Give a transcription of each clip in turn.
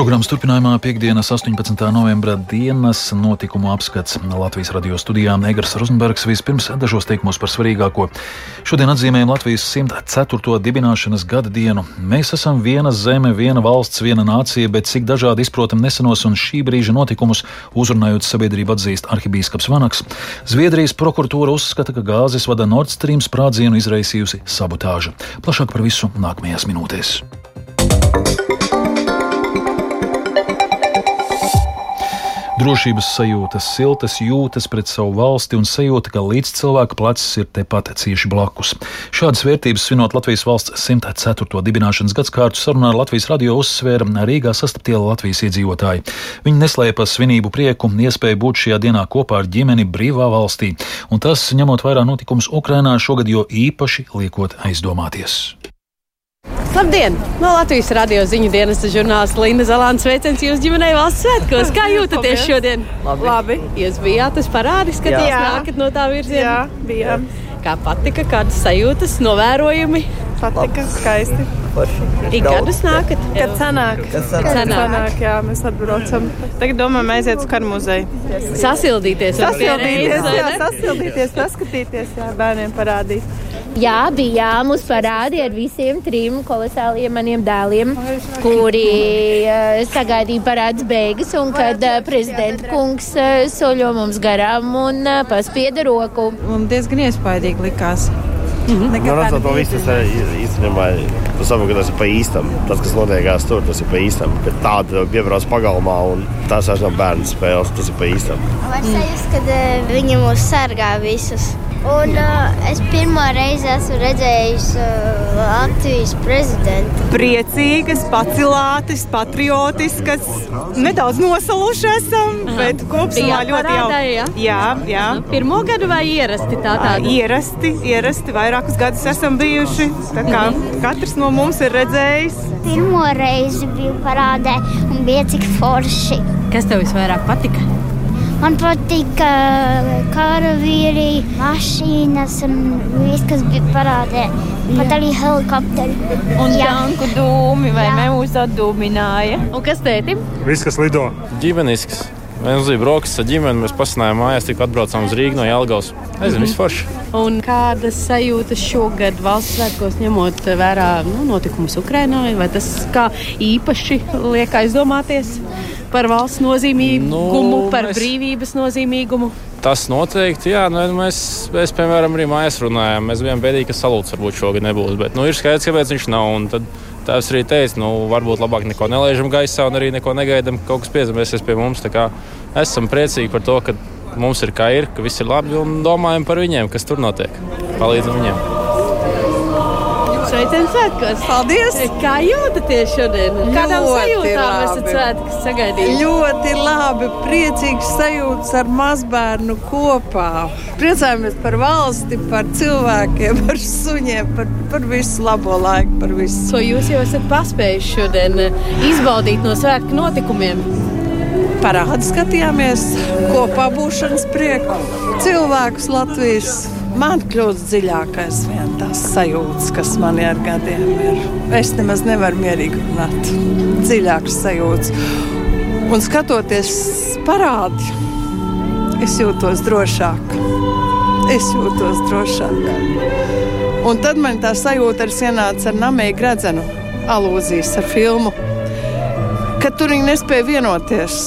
Programmas turpinājumā piekdienas 18. novembra dienas notikumu apskats Latvijas radio studijā Negras Rozenbergs vispirms dažos teikumos par svarīgāko. Šodien atzīmējam Latvijas 104. dibināšanas gada dienu. Mēs esam viena zeme, viena valsts, viena nācija, bet cik dažādi izprotam nesenos un šī brīža notikumus uzrunājot sabiedrību atzīst arhibīskaps Vanaks. Zviedrijas prokuratūra uzskata, ka gāzes vada Nord Stream sprādzienu izraisījusi sabotāža. Plašāk par visu nākamajās minūtēs. Drošības sajūtas, siltas jūtas pret savu valsti un sajūta, ka līdz cilvēka plecs ir tepat cieši blakus. Šādas vērtības svinot Latvijas valsts 104. dibināšanas gadsimtu sarunā ar Latvijas radio uzsvēra Rīgā sastaptie Latvijas iedzīvotāji. Viņi neslēpa svinību prieku, iespēju būt šajā dienā kopā ar ģimeni brīvā valstī, un tas ņemot vērā notikumus Ukrainā šogad jo īpaši liekot aizdomāties. Labdien! No Latvijas radio ziņu dienas žurnālists Linda Zalāns sveiciens jūsu ģimenei valsts svētkos. Kā jūtaties šodien? Labi. Labi. Jūs bijāt uz parādis, kad jūs nākat no tā virziena? Jā, bijām. Kā patika, kādas sajūtas, novērojumi? Patika, skaisti. Ik gadus nākat? Kad sanāk. Kad sanāk. sanāk jā, mēs atbraucam. Tagad domājam aiziet uz karu muzeju. Sasildīties. Sasildīties, jā, sasildīties, paskatīties, jā, bērniem parādīt. Jā, bijām uz parādi ar visiem trim kolosāliem maniem dēliem, kuri uh, sagaidīja parāds beigas, un kad uh, prezidenta kungs uh, soļo mums garām un uh, paspieda roku. Un diezgan iespaidīgi likās. Mhm. Nu, redzot, to visu tas īstenībā tu saproti, ka tas ir pa īstam. Tas, kas notiekās tur, tas ir pa īstam. Kad tāda piebrauc pagalmā un tās vairs nav bērnu spēles, tas ir pa īstam. Man liekas, ka viņi mūs sargā visus. Un uh, es pirmo reizi esmu redzējis uh, Latvijas prezidentu. Priecīgas, pacilātas, patriotiskas, nedaudz nosaluši esam, Aha. bet kopumā ļoti jauki. Ja? Jā, jā. Nu, pirmo gadu vai ierasti tā tāda? Ierasti, ierasti, vairākus gadus esam bijuši. Tā kā -hmm. katrs no mums ir redzējis. Pirmo reizi biju parādē un bija cik forši. Kas tev visvairāk patika? Man patīk karavīri, mašīnas un viss, kas bija parādē. Pat arī helikopteri. Un Jā. tanku dūmi vai mūs atdūmināja. Un kas tētim? Viss, kas lido. Ģimenisks. Mēs bijām brokastis ar ģimeni, mēs pasinājām mājās, tikko atbraucām uz Rīgā no Jālgavas. Nezinu, mm -hmm. forši. Un kādas sajūtas šogad valsts svētkos ņemot vērā nu, notikumus Ukrajinā? Vai tas kā īpaši liek aizdomāties? Par valsts nozīmīgumu, nu, par mēs... brīvības nozīmīgumu? Tas noteikti, jā, nu, mēs, mēs, piemēram, arī mājās runājām. Mēs bijām bēdīgi, ka salūts varbūt šogad nebūs. Bet nu, ir skaidrs, kāpēc viņš nav. Tad tās arī teica, nu, varbūt labāk neko nelaižam gaisā un arī neko negaidām, ka kaut kas piezemēsies pie mums. Esam priecīgi par to, ka mums ir kā ir, ka viss ir labi un domājam par viņiem, kas tur notiek. Palīdzam viņiem. Sveiciens svētkos! Paldies! Kā jūtaties šodien? Kādām sajūtām esat svētkus sagaidījuši? Ļoti labi, priecīgs sajūtas ar mazbērnu kopā. Priecājamies par valsti, par cilvēkiem, par suņiem, par, par visu labo laiku, par visu. Ko jūs jau esat paspējuši šodien eh, izbaudīt no svētku notikumiem? Parādi skatījāmies kopā būšanas prieku cilvēkus Latvijas man kļūst dziļākais vien tās sajūtas, kas man ir ar gadiem. Ir. Es nemaz nevaru mierīgi runāt. Dziļākas sajūtas. Un skatoties parādi, es jūtos drošāk. Es jūtos drošāk. Un tad man tā sajūta arī ienāca ar namīgu redzenu, alūzijas ar filmu, ka tur viņi nespēja vienoties.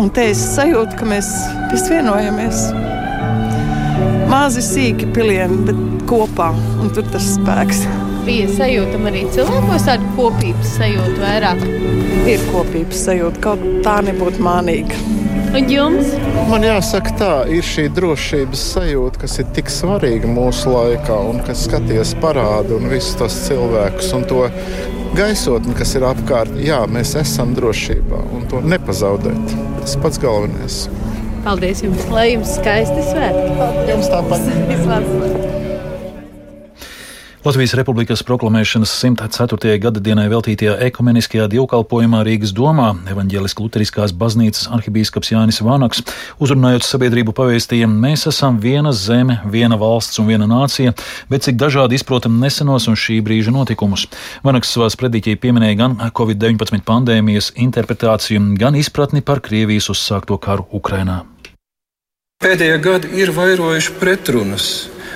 Un te es sajūtu, ka mēs visi vienojamies mazi sīki pilieni, bet kopā, un tur tas spēks. Bija sajūta arī cilvēkos tāda kopības sajūta vairāk. Ir kopības sajūta, kaut tā nebūtu mānīga. Un jums? Man jāsaka, tā ir šī drošības sajūta, kas ir tik svarīga mūsu laikā, un kas skaties parādu un visus tos cilvēkus un to gaisotni, kas ir apkārt. Jā, mēs esam drošībā un to nepazaudēt. Tas pats galvenais. Paldies jums! Lai jums skaisti svētki! Jums tāpat! Latvijas Republikas proklamēšanas 104. gada dienai veltītajā ekumeniskajā dievkalpojumā Rīgas domā evaņģēliskā luteriskās baznīcas arhibīskaps Jānis Vānaks, uzrunājot sabiedrību pavēstīja, mēs esam viena zeme, viena valsts un viena nācija, bet cik dažādi izprotam nesenos un šī brīža notikumus. Vānaks savās prediķī pieminēja gan Covid-19 pandēmijas interpretāciju, gan izpratni par Krievijas uzsākto karu Ukrainā. Pēdējie gadi ir vairojuši pretrunas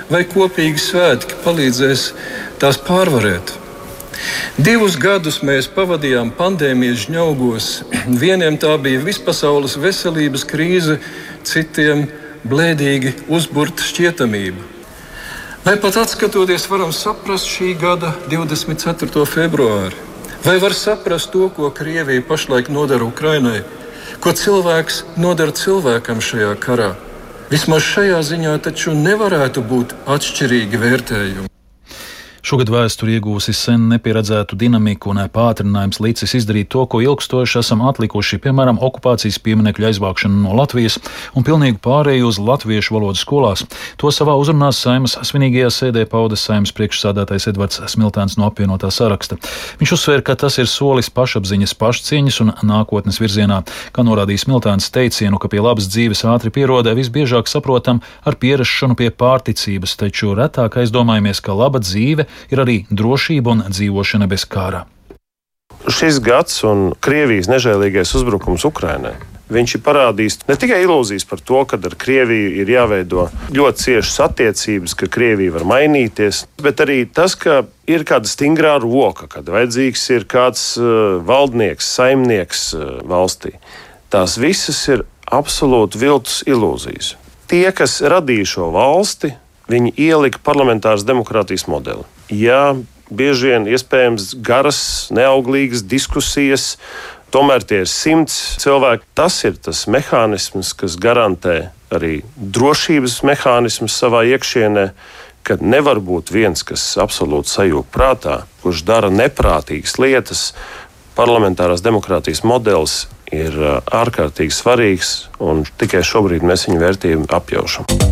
vai kopīgi svētki palīdzēs tās pārvarēt. Divus gadus mēs pavadījām pandēmijas žņaugos. Vieniem tā bija vispasaules veselības krīze, citiem blēdīgi uzburta šķietamība. Vai pat atskatoties, varam saprast šī gada 24. februāri? Vai var saprast to, ko Krievija pašlaik nodara Ukrainai, ko cilvēks nodara cilvēkam šajā karā? Vismaz šajā ziņā taču nevarētu būt atšķirīgi vērtējumi. Šogad vēsture iegūsi sen nepieredzētu dinamiku un pātrinājums līdzis izdarīt to, ko ilgstoši esam atlikuši, piemēram, okupācijas pieminekļu aizvākšanu no Latvijas un pilnīgu pārēju uz latviešu valodas skolās. To savā uzrunā saimas svinīgajā sēdē pauda saimas priekšsādātais Edvards Smiltēns no apvienotā saraksta. Viņš uzsvēra, ka tas ir solis pašapziņas, pašcieņas un nākotnes virzienā. Kā norādīja Smiltēns teicienu, ka pie labas dzīves ātri pierodē visbiežāk saprotam ar pierašanu pie pārticības, taču retāk aizdomājamies, ka laba dzīve ir arī drošība un dzīvošana bez kara. Šis gads un Krievijas nežēlīgais uzbrukums Ukrainai viņš ir parādījis ne tikai ilūzijas par to, ka ar Krieviju ir jāveido ļoti ciešas attiecības, ka Krievija var mainīties, bet arī tas, ka ir kāda stingrā roka, kad vajadzīgs ir kāds uh, valdnieks, saimnieks uh, valstī. Tās visas ir absolūti viltus ilūzijas. Tie, kas radīja šo valsti, viņi ielika parlamentāras demokrātijas modeli ja bieži vien iespējams garas, neauglīgas diskusijas, tomēr tie ir simts cilvēki. Tas ir tas mehānisms, kas garantē arī drošības mehānismus savā iekšienē. Kad nevar būt viens, kas absolūti sajūta prātā, kurš dara neprātīgas lietas, parlamentārās demokrātijas modelis ir ārkārtīgi svarīgs, un tikai šobrīd mēs viņu vērtību apjaušam.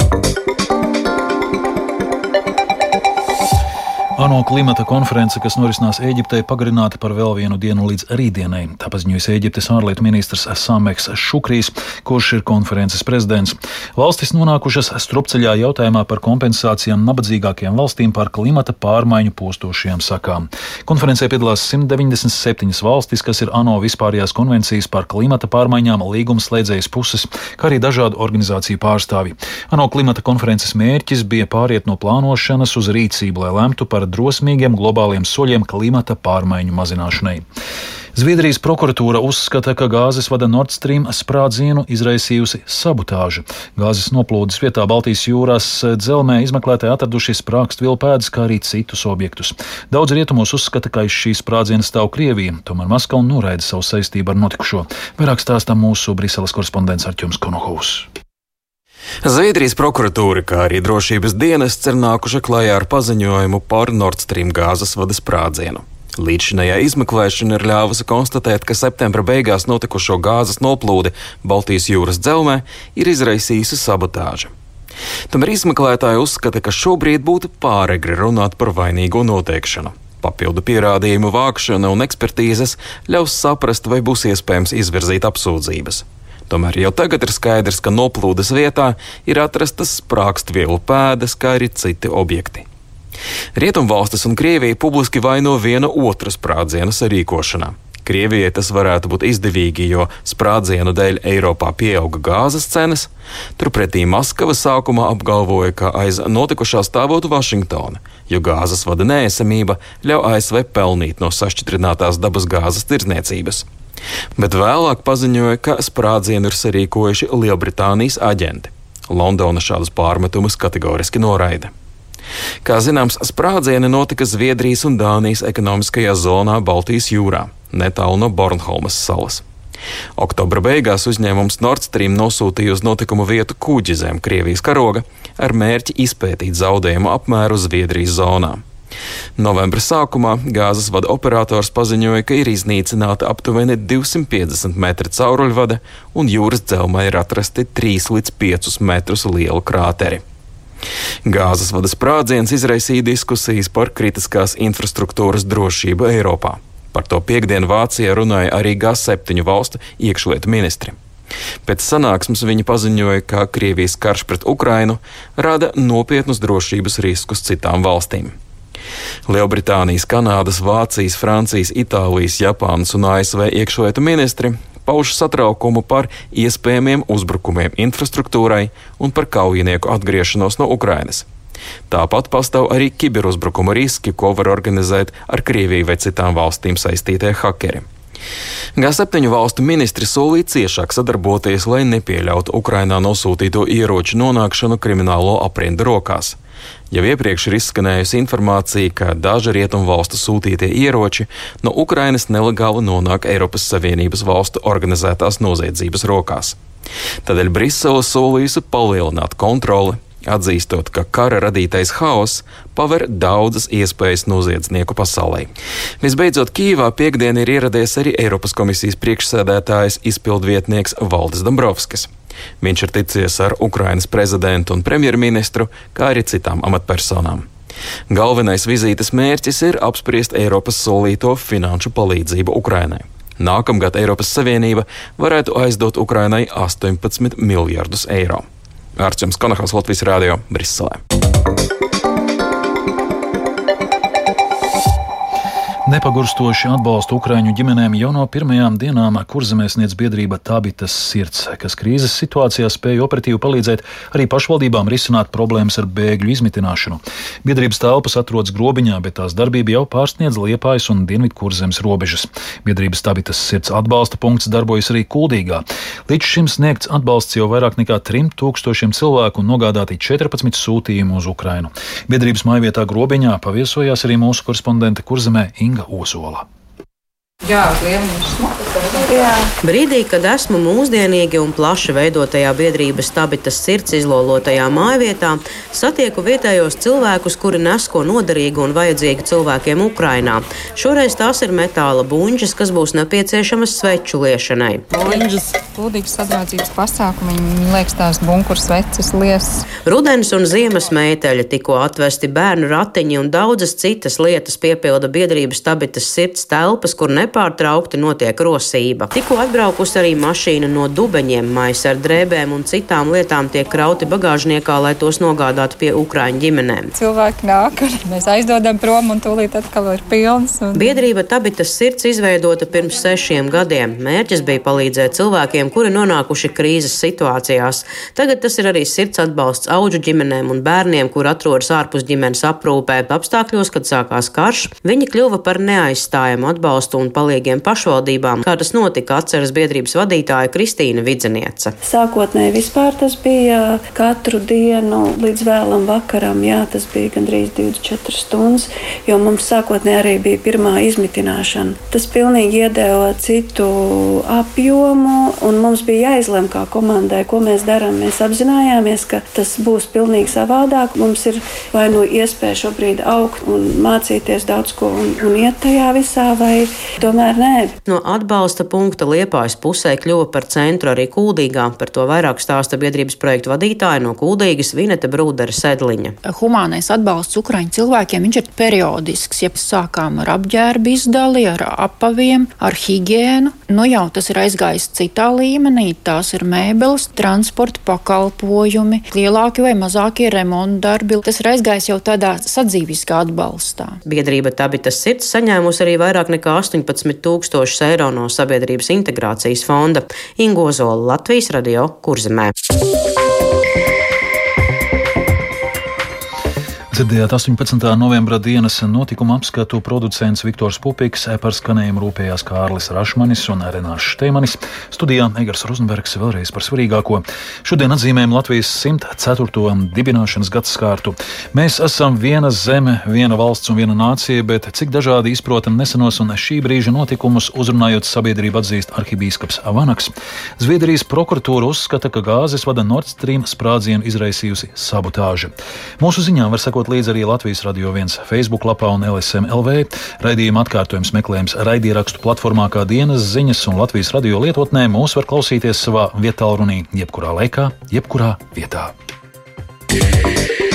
ANO klimata konference, kas norisinās Eģiptē, pagarināta par vēl vienu dienu līdz rītdienai. Tā paziņojas Eģiptes ārlietu ministrs Sameks Šukrīs, kurš ir konferences prezidents. Valstis nonākušas strupceļā jautājumā par kompensācijām nabadzīgākajām valstīm par klimata pārmaiņu postošajām sakām. Konferencē piedalās 197 valstis, kas ir ANO vispārējās konvencijas par klimata pārmaiņām līgumslēdzējas puses, kā arī dažādu organizāciju pārstāvi. ANO klimata konferences mērķis bija pāriet no plānošanas uz rīcību, lai lemtu par par drosmīgiem globāliem soļiem klimata pārmaiņu mazināšanai. Zviedrijas prokuratūra uzskata, ka gāzes vada Nord Stream sprādzienu izraisījusi sabotāža. Gāzes noplūdes vietā Baltijas jūras dzelmē izmeklētāji atraduši sprākstvielu pēdas, kā arī citus objektus. Daudz rietumos uzskata, ka aiz šīs sprādzienas stāv Krievija, tomēr Maskava noraida savu saistību ar notikušo. Vairāk stāstā mūsu Briseles korespondents Arķums Konohovs. Zviedrijas prokuratūra, kā arī drošības dienests ir nākuši klajā ar paziņojumu par Nord Stream gāzes vada sprādzienu. Līdzinājā izmeklēšana ir ļāvusi konstatēt, ka septembra beigās notikušo gāzes noplūdi Baltijas jūras dzelzmē ir izraisījusi sabotāža. Tomēr izmeklētāji uzskata, ka šobrīd būtu pāragri runāt par vainīgo noteikšanu. Papildu pierādījumu vākšana un ekspertīzes ļaus saprast, vai būs iespējams izvirzīt apsūdzības. Tomēr jau tagad ir skaidrs, ka noplūdes vietā ir atrastas sprākstvielu pēdas, kā arī citi objekti. Rietumvalstis un Krievija publiski vaino viena otras sprādziena sarīkošanā. Krievijai tas varētu būt izdevīgi, jo sprādzienu dēļ Eiropā pieauga gāzes cenas. Turpretī Maskava sākumā apgalvoja, ka aiz notikušā stāvot Vašingtona, jo gāzes vada nēsamība ļauj ASV pelnīt no sašķidrinātās dabas gāzes tirdzniecības bet vēlāk paziņoja, ka sprādzienu ir sarīkojuši Lielbritānijas aģenti. Londona šādus pārmetumus kategoriski noraida. Kā zināms, sprādzieni notika Zviedrijas un Dānijas ekonomiskajā zonā Baltijas jūrā, netālu no Bornholmas salas. Oktobra beigās uzņēmums Nord Stream nosūtīja uz notikumu vietu kuģi zem Krievijas karoga ar mērķi izpētīt zaudējumu apmēru Zviedrijas zonā. Novembra sākumā gāzes vada operators paziņoja, ka ir iznīcināta aptuveni 250 metri cauruļvada un jūras dzelmē ir atrasti 3 līdz 5 metrus lielu krāteri. Gāzes vada sprādziens izraisīja diskusijas par kritiskās infrastruktūras drošību Eiropā. Par to piekdienu Vācijā runāja arī G7 valstu iekšlietu ministri. Pēc sanāksmes viņi paziņoja, ka Krievijas karš pret Ukrainu rada nopietnus drošības riskus citām valstīm. Lielbritānijas, Kanādas, Vācijas, Francijas, Itālijas, Japānas un ASV iekšlietu ministri pauž satraukumu par iespējamiem uzbrukumiem infrastruktūrai un par kaujinieku atgriešanos no Ukrainas. Tāpat pastāv arī kiberuzbrukuma riski, ko var organizēt ar Krieviju vai citām valstīm saistītie hakeri. G7 valstu ministri solīja ciešāk sadarboties, lai nepieļautu Ukrainā nosūtīto ieroču nonākšanu kriminālo aprindu rokās. Jau iepriekš ir izskanējusi informācija, ka daži rietumu valstu sūtītie ieroči no Ukrainas nelegāli nonāk Eiropas Savienības valstu organizētās noziedzības rokās. Tādēļ Brisele solījusi palielināt kontroli, atzīstot, ka kara radītais haoss paver daudzas iespējas noziedznieku pasaulē. Visbeidzot, Kīvā piekdien ir ieradies arī Eiropas komisijas priekšsēdētājs izpildvietnieks Valdis Dombrovskis. Viņš ir ticies ar Ukrainas prezidentu un premjerministru, kā arī citām amatpersonām. Galvenais vizītes mērķis ir apspriest Eiropas solīto finanšu palīdzību Ukrainai. Nākamgad Eiropas Savienība varētu aizdot Ukrainai 18 miljardus eiro. Ārķis Konahals Latvijas Rādio Briselē. Nepagurstoši atbalstu Ukraiņu ģimenēm jau no pirmajām dienām kurzemē sniedz biedrība Tabitas sirds, kas krīzes situācijā spēja operatīvi palīdzēt arī pašvaldībām risināt problēmas ar bēgļu izmitināšanu. Biedrības telpas atrodas grobiņā, bet tās darbība jau pārsniedz Liepājas un Dienvidu kurzemes robežas. Biedrības Tabitas sirds atbalsta punkts darbojas arī Kuldīgā. Līdz šim sniegts atbalsts jau vairāk nekā 3000 cilvēku un nogādāti 14 sūtījumi uz Ukrainu. Biedrības mājvietā grobiņā paviesojās arī mūsu korespondente kurzemē Inga. Inga Ozola. Jā, Brīdī, kad esmu mūsdienīgi un plaši veidotajā biedrības stabitas sirds izlolotajā mājvietā, satieku vietējos cilvēkus, kuri nes ko noderīgu un vajadzīgu cilvēkiem Ukrainā. Šoreiz tās ir metāla buļģes, kas būs nepieciešamas sveču liešanai. Buļģes, pludīgas sadraudzības pasākumi, man liekas, tās bunkurs sveces liesas. Rudens un ziemas meiteļi tikko atvesti bērnu ratiņi un daudzas citas lietas piepilda biedrības stabitas sirds telpas, kur ne nepārtraukti notiek rosība. Tikko atbraukusi arī mašīna no dubeņiem, maisa ar drēbēm un citām lietām tiek krauti bagāžniekā, lai tos nogādātu pie Ukrāņu ģimenēm. Cilvēki nāk, mēs aizdodam prom un tūlīt atkal ir pilns. Un... Biedrība Tabitas sirds izveidota pirms sešiem gadiem. Mērķis bija palīdzēt cilvēkiem, kuri nonākuši krīzes situācijās. Tagad tas ir arī sirds atbalsts auģu ģimenēm un bērniem, kur atrodas ārpus ģimenes aprūpē. Apstākļos, kad sākās karš, viņi kļuva par neaizstājamu atbalstu un palīgiem pašvaldībām, kā tas notika atceras biedrības vadītāja Kristīna Vidzeniece. Sākotnēji vispār tas bija katru dienu līdz vēlam vakaram, jā, tas bija gandrīz 24 stundas, jo mums sākotnēji arī bija pirmā izmitināšana. Tas pilnīgi iedeva citu apjomu, un mums bija jāizlem kā komandai, ko mēs darām. Mēs apzinājāmies, ka tas būs pilnīgi savādāk. Mums ir vai nu iespēja šobrīd augt un mācīties daudz ko un, un iet tajā visā, vai tomēr nē. No atbalsta punkta Liepājas pusē kļuva par centru arī Kuldīgā. Par to vairāk stāsta biedrības projektu vadītāja no Kuldīgas Vineta Brūdera Sedliņa. Humānais atbalsts Ukraiņu cilvēkiem ir periodisks. Ja sākām ar apģērbu izdali, ar apaviem, ar higiēnu, nu jau tas ir aizgājis citā līmenī. Tās ir mēbeles, transporta pakalpojumi, lielāki vai mazākie remonta darbi. Tas ir aizgājis jau tādā sadzīviskā atbalstā. Biedrība Tabitas sirds saņēmusi arī vairāk nekā 18 15 tūkstošus eiro no Sabiedrības integrācijas fonda Ingozola Latvijas radio kurzemē. Dzirdējāt 18. novembra dienas notikuma apskatu producents Viktors Pupiks, par skanējumu rūpējās Kārlis Rašmanis un Renārs Šteimanis. Studijā Egars Rozenbergs vēlreiz par svarīgāko. Šodien atzīmējam Latvijas 104. dibināšanas gadsimtu. Mēs esam viena zeme, viena valsts un viena nācija, bet cik dažādi izprotam nesenos un šī brīža notikumus uzrunājot sabiedrību atzīst arhibīskaps Avanaks. Zviedrijas prokuratūra uzskata, ka gāzes vada Nord Stream sprādzienu izraisījusi sabotāža. Mūsu ziņām var sekot sekot līdzi arī Latvijas Radio 1 Facebook lapā un LSM LV. Raidījuma atkārtojums meklējams raidierakstu platformā kā dienas ziņas un Latvijas radio lietotnē. Mūs var klausīties savā vietā, runī, jebkurā laikā, jebkurā vietā. Yeah.